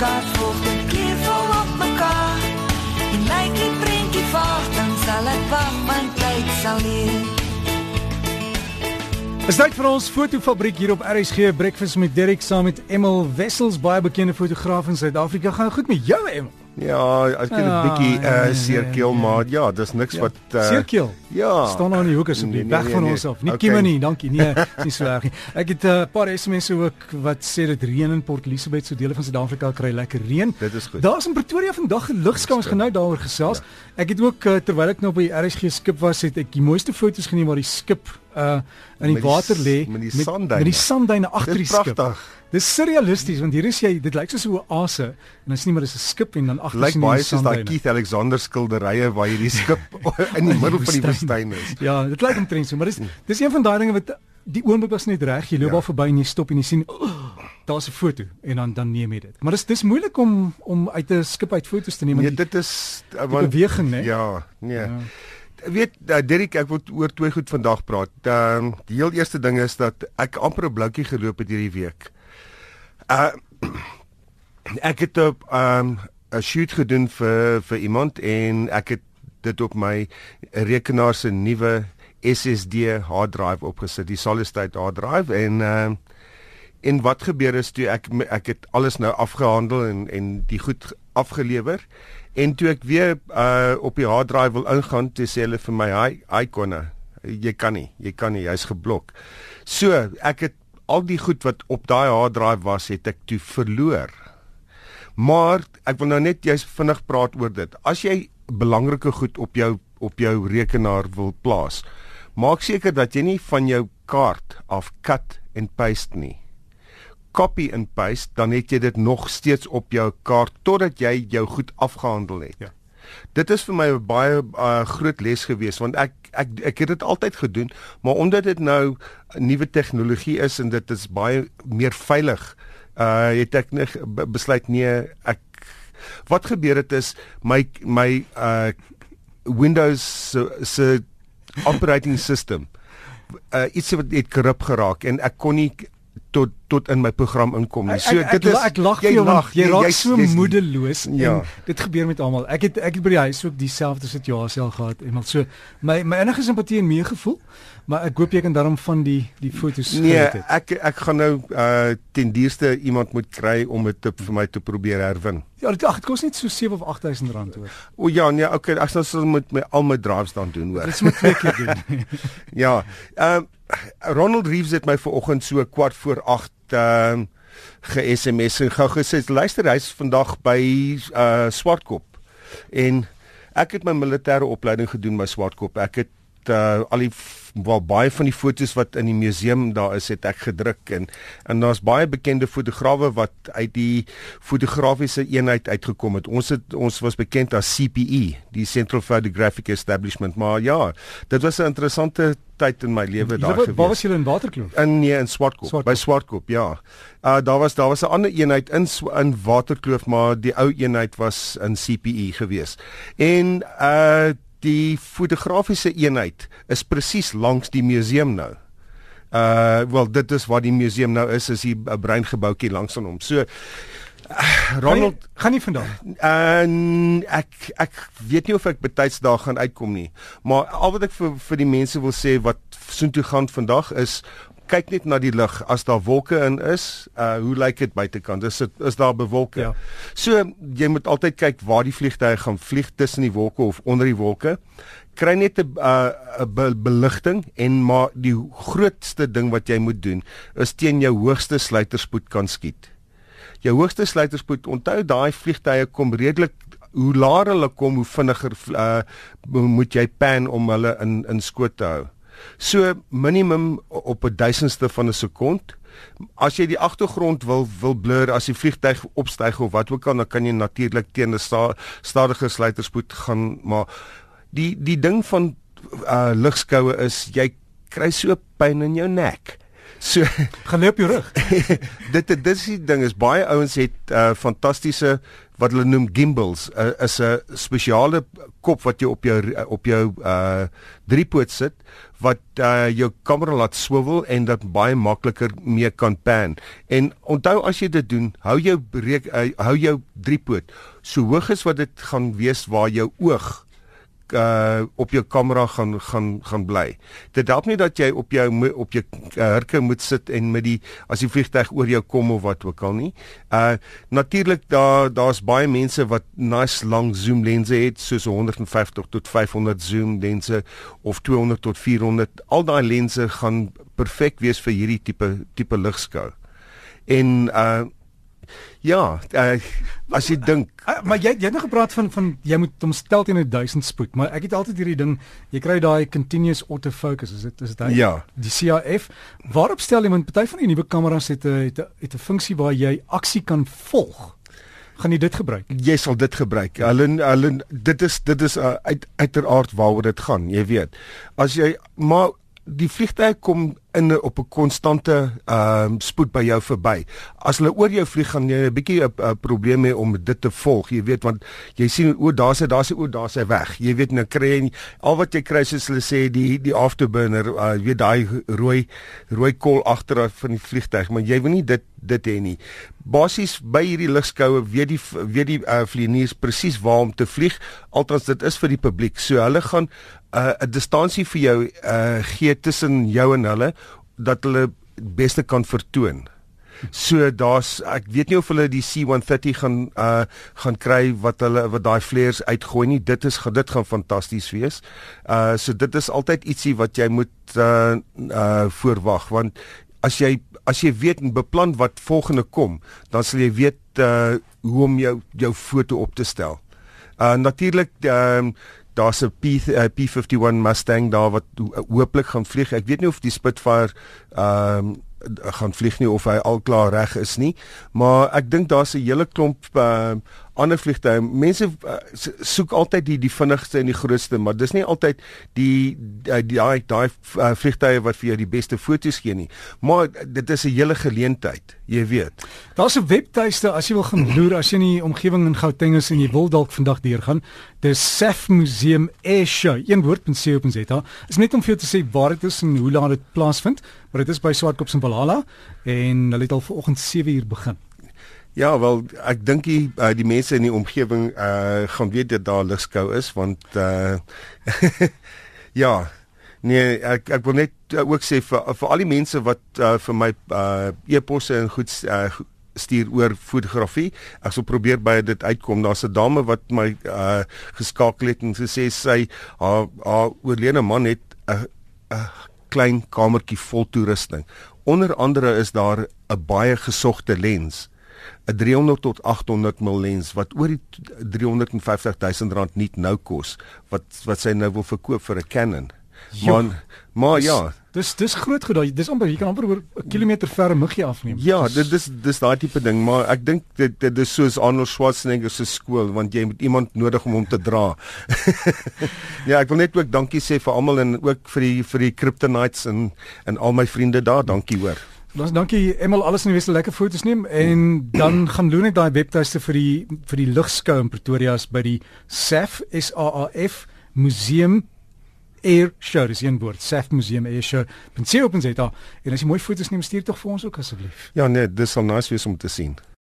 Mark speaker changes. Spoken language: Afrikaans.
Speaker 1: kaart volg dit keer vol op mekaar. En lyk die prentjie vaag, dan sal ek wag, want tyd sal leer.
Speaker 2: Is dit vir ons fotofabriek hier op RSG Breakfast met Derek saam met Emil Wessels, baie bekende fotograaf in Suid-Afrika. Gaan goed met jou, Emil?
Speaker 3: Ja, ek het 'n
Speaker 2: Ah,
Speaker 3: bietjie
Speaker 2: ja, ja,
Speaker 3: uh seerkeel
Speaker 2: ja.
Speaker 3: maar ja, dis niks
Speaker 2: Ja.
Speaker 3: wat uh
Speaker 2: Seerkeel.
Speaker 3: Ja.
Speaker 2: Staan daar in die hoek asseblief.
Speaker 3: Nee, nee,
Speaker 2: Weg
Speaker 3: nee,
Speaker 2: van
Speaker 3: nee.
Speaker 2: ons af. Nie
Speaker 3: Okay.
Speaker 2: okay. nie, dankie. Nee, is nie so erg nie. Ek het 'n uh, paar SMS'e ook wat sê dit reën in Port Elizabeth, so dele van Suid-Afrika kry lekker reën.
Speaker 3: Dit is goed.
Speaker 2: Daar's in Pretoria vandag ligskans
Speaker 3: Dit is
Speaker 2: genou daaroor gesels. Ja. Ek het ook uh, terwyl ek nou by die RSG skip was, het ek die mooiste foto's geneem waar die skip uh in die
Speaker 3: die
Speaker 2: water lê
Speaker 3: met die sandduine.
Speaker 2: met die sandduine agter die skip.
Speaker 3: pragtig.
Speaker 2: Dis surrealisties want hier is jy, dit lyk soos 'n oase en dan is nie maar dis 'n skip en dan agter
Speaker 3: Lyk
Speaker 2: sien jy
Speaker 3: baie
Speaker 2: die
Speaker 3: soos daai
Speaker 2: sandduine.
Speaker 3: Keith Alexander skilderye waar hierdie skip in die middel van die woestyn is.
Speaker 2: Ja, dit lyk omtrent so, maar dis dis een van daai dinge wat die oomblik was net reg. Jy loop
Speaker 3: Ja.
Speaker 2: daar verby en jy stop en jy sien oh, daar's 'n foto en dan dan neem jy dit. Maar dis dis moeilik om om uit 'n skip uit foto's te neem
Speaker 3: Nee,
Speaker 2: die,
Speaker 3: dit is uh, want
Speaker 2: beweging, né?
Speaker 3: Ja, nee.
Speaker 2: Ja.
Speaker 3: Weet uh, Derek, ek wil oor twee goed vandag praat. Ehm um, die heel eerste ding is dat ek amper 'n bloukie geloop het hierdie week. Uh ek het 'n ehm 'n shoot gedoen vir vir iemand en ek het dit op my rekenaar se nuwe SSD hard drive opgesit, die solid state hard drive en ehm uh, en wat gebeur is toe ek ek het alles nou afgehandel en en die goed afgelewer en toe ek weer uh op die hard drive wil ingaan toe sê hulle vir my hy hy konne jy kan nie jy kan nie jy's geblok. So ek het al die goed wat op daai hard drive was het ek toe verloor. Maar ek wil nou net jy's vinnig praat oor dit. As jy belangrike goed op jou op jou rekenaar wil plaas, maak seker dat jy nie van jou kaart af cut en paste nie. Copy and paste, dan het jy dit nog steeds op jou kaart totdat jy jou goed afgehandel het.
Speaker 2: Ja.
Speaker 3: Dit is vir my 'n baie uh, groot les gewees want ek ek ek het dit altyd gedoen, maar omdat dit nou nuwe tegnologie is en dit is baie meer veilig, uh het ek be- besluit nee, ek wat gebeur het is my my uh Windows se se operating system uh iets wat het korrup geraak en ek kon nie tot tot in my program inkom nie. So
Speaker 2: ek,
Speaker 3: dit
Speaker 2: ek,
Speaker 3: is
Speaker 2: la- ek lag vir
Speaker 3: jy
Speaker 2: jou want jy
Speaker 3: nee,
Speaker 2: raak
Speaker 3: jy's-
Speaker 2: so
Speaker 3: jy's-
Speaker 2: moedeloos
Speaker 3: Ja.
Speaker 2: en dit gebeur met almal. Ek het ek het by die huis ook dieselfde situasie al gehad en so my my enige simpatie en meegevoel, maar ek hoop jy kan daarom van die die foto's
Speaker 3: Nee,
Speaker 2: gered het.
Speaker 3: ek ek gaan nou uh ten duurste iemand moet kry om dit te, vir my te probeer herwin.
Speaker 2: Ja, dit ag, dit kos net so 7 of 8000 rand hoor.
Speaker 3: O ja, nee, okay, ek sal sal met my al my drives dan doen hoor.
Speaker 2: Dit moet twee keer doen.
Speaker 3: Ja. Ehm Ronald Reeves het my vanoggend so kwart voor 8 ehm uh, ge-SMS en gou gesê luister hy's vandag by uh Swartkop. En ek het my militêre opleiding gedoen by Swartkop. Ek het uh al die wel baie van die fotos wat in die museum daar is het ek gedruk en en daar's baie bekende fotograwe wat uit die fotografiese eenheid uitgekom het. Ons het ons was bekend as CPE, die Central Photographic Establishment, maar ja, dit was 'n interessante tyd in my lewe daar gewees.
Speaker 2: waar was julle in Waterkloof?
Speaker 3: In nee in Swartkop,
Speaker 2: Swartkop.
Speaker 3: by Swartkop ja. Uh daar was daar was 'n ander eenheid in in Waterkloof maar die ou eenheid was in CPE gewees. En uh die fotografiese eenheid is presies langs die museum nou. Uh wel dit is wat die museum nou is is die 'n breingebouetjie langs aan hom. So uh, Ronald
Speaker 2: gaan nie, gaan nie vandag.
Speaker 3: En ek ek weet nie of ek betyds daar gaan uitkom nie. Maar al wat ek vir vir die mense wil sê wat soontoe gaan vandag is kyk net na die lug. As daar wolke in is, uh hoe lyk dit buitekant? Is dit is daar bewolke?
Speaker 2: Ja.
Speaker 3: So jy moet altyd kyk waar die vliegtye gaan vlieg tussen die wolke of onder die wolke. Kry net 'n uh, 'n be beligting en maar die grootste ding wat jy moet doen is teen jou hoogste sluiterspoed kan skiet jou hoogste sluiterspoed onthou daai vliegtye kom redelik hoe laer hulle kom hoe vinniger uh, moet jy pan om hulle in in skoot te hou so minimum op 'n duisendste van 'n sekond as jy die agtergrond wil wil blur as die vliegtyg opstyg of wat ook al dan kan jy natuurlik teen 'n sta, stadiger sluiterspoed gaan maar die die ding van uh, ligskoue is jy kry so pyn in jou nek So
Speaker 2: gaan lê op jou rug.
Speaker 3: dit dit is die ding is baie ouens het uh, fantastiese wat hulle noem gimbals uh, is 'n spesiale kop wat jy op jou op jou uh driepoot sit wat uh, jou kamera laat swivel en dat baie makliker mee kan pan. En onthou as jy dit doen, hou jou breek, uh, hou jou driepoot so hoog as wat dit gaan wees waar jou oog uh op jou kamera gaan gaan gaan bly. Dit help nie dat jy op jou op jou hurke moet sit en met die as die vliegtyg oor jou kom of wat ook al nie. Uh natuurlik daar daar's baie mense wat nice lang zoom lense het soos 150 tot 500 zoom lense of 200 tot 400. Al daai lense gaan perfek wees vir hierdie tipe tipe ligskou. En uh Ja, uh, as jy dink,
Speaker 2: uh, maar jy jy het nou gepraat van van jy moet hom stel teen 1000 spoed, maar ek het altyd hierdie ding, jy kry daai continuous autofocus, is dit is dit
Speaker 3: hy? Ja.
Speaker 2: Die CRF. Waarop stel jy want party van die nuwe kameras het 'n het 'n het 'n funksie waar jy aksie kan volg. Gaan jy dit gebruik?
Speaker 3: Jy sal dit gebruik. Hulle hulle dit is dit is uh, uit uiteraard waaroor dit gaan, jy weet. As jy maar die vliegtuig kom in op 'n konstante ehm uh, spoed by jou verby. As hulle oor jou vlieg gaan jy 'n bietjie 'n probleem hê om dit te volg. Jy weet want jy sien o, daar's hy, daar's hy, o, daar's hy weg. Jy weet nou kry jy al wat jy kry soos hulle sê die die afterburner, uh, jy weet daai rooi rooi kol agter van die vliegtuig, maar jy wil nie dit dit hê nie. Basies by hierdie lugskoue weet die weet die uh, vlieëniers presies waar om te vlieg. Althans dit is vir die publiek. So hulle gaan 'n uh, distansie vir jou uh, gee tussen jou en hulle dat hulle beste kan vertoon. So daar's ek weet nie of hulle die C130 gaan uh gaan kry wat hulle wat daai flares uitgooi nie. Dit is dit gaan fantasties wees. Uh so dit is altyd ietsie wat jy moet uh uh voorwag want as jy as jy weet en beplan wat volgende kom, dan sal jy weet uh hoe om jou jou foto op te stel. Uh natuurlik ehm uh, daar's 'n P uh, P51 Mustang daar wat hooplik gaan vlieg. Ek weet nie of die Spitfire ehm um, gaan vlieg nie of hy al klaar reg is nie, maar ek dink daar's 'n hele klomp uh, ander vliegtye. Mense uh, soek altyd die die vinnigste en die grootste, maar dis nie altyd die daai daai uh, vliegtye wat vir jou die beste foto's gee nie. Maar dit is 'n hele geleentheid, jy weet.
Speaker 2: Daar's 'n webtuiste as jy wil gaan loer as jy in die omgewing in Gauteng is en jy wil dalk vandag deurgaan. Dis Saf Museum Airshow. Een woord.co.za. Is net om vir jou te sê waar dit is en hoe laat dit plaasvind, maar dit is by Swartkop se Valhalla en hulle het al vanoggend 7 uur begin.
Speaker 3: Ja, wel ek dink die uh, die mense in die omgewing uh gaan weet dat daar ligskou is want uh ja. Nee, ek ek wil net uh, ook sê vir vir al die mense wat uh, vir my uh e-posse en goed uh, stuur oor fotografie. Ek sal probeer by dit uitkom. Daar's 'n dame wat my uh geskakel het en sy sê sy haar haar oorlede man het 'n 'n klein kamertjie vol toerusting. Onder andere is daar 'n baie gesogte lens 'n 300 tot 800 mm lens wat oor die 350 000 rand nie nou kos wat wat sy nou wil verkoop vir 'n Canon. Maar maar ja,
Speaker 2: dis dis groot gedoen. Dis amper jy kan amper oor 'n kilometer ver muggie afneem.
Speaker 3: Ja, dit dis dis daai tipe ding, maar ek dink dit dit is soos Arnold Schwarzenegger se skool want jy moet iemand nodig om hom te dra. ja, ek wil net ook dankie sê vir almal en ook vir die vir die Kryptonites en en al my vriende daar. Dankie hoor.
Speaker 2: Ons dankie Emel alles in die weste lekker foto's neem en dan gaan loon net daai webtuiste vir die vir die lugskou in Pretoria by die SAF S A A F Museum Air Show dis een woord SAF Museum Air Show. Pensieer op en sê daar en as jy mooi foto's neem stuur tog vir ons ook asseblief.
Speaker 3: Ja nee, dis sal nice wees om te sien.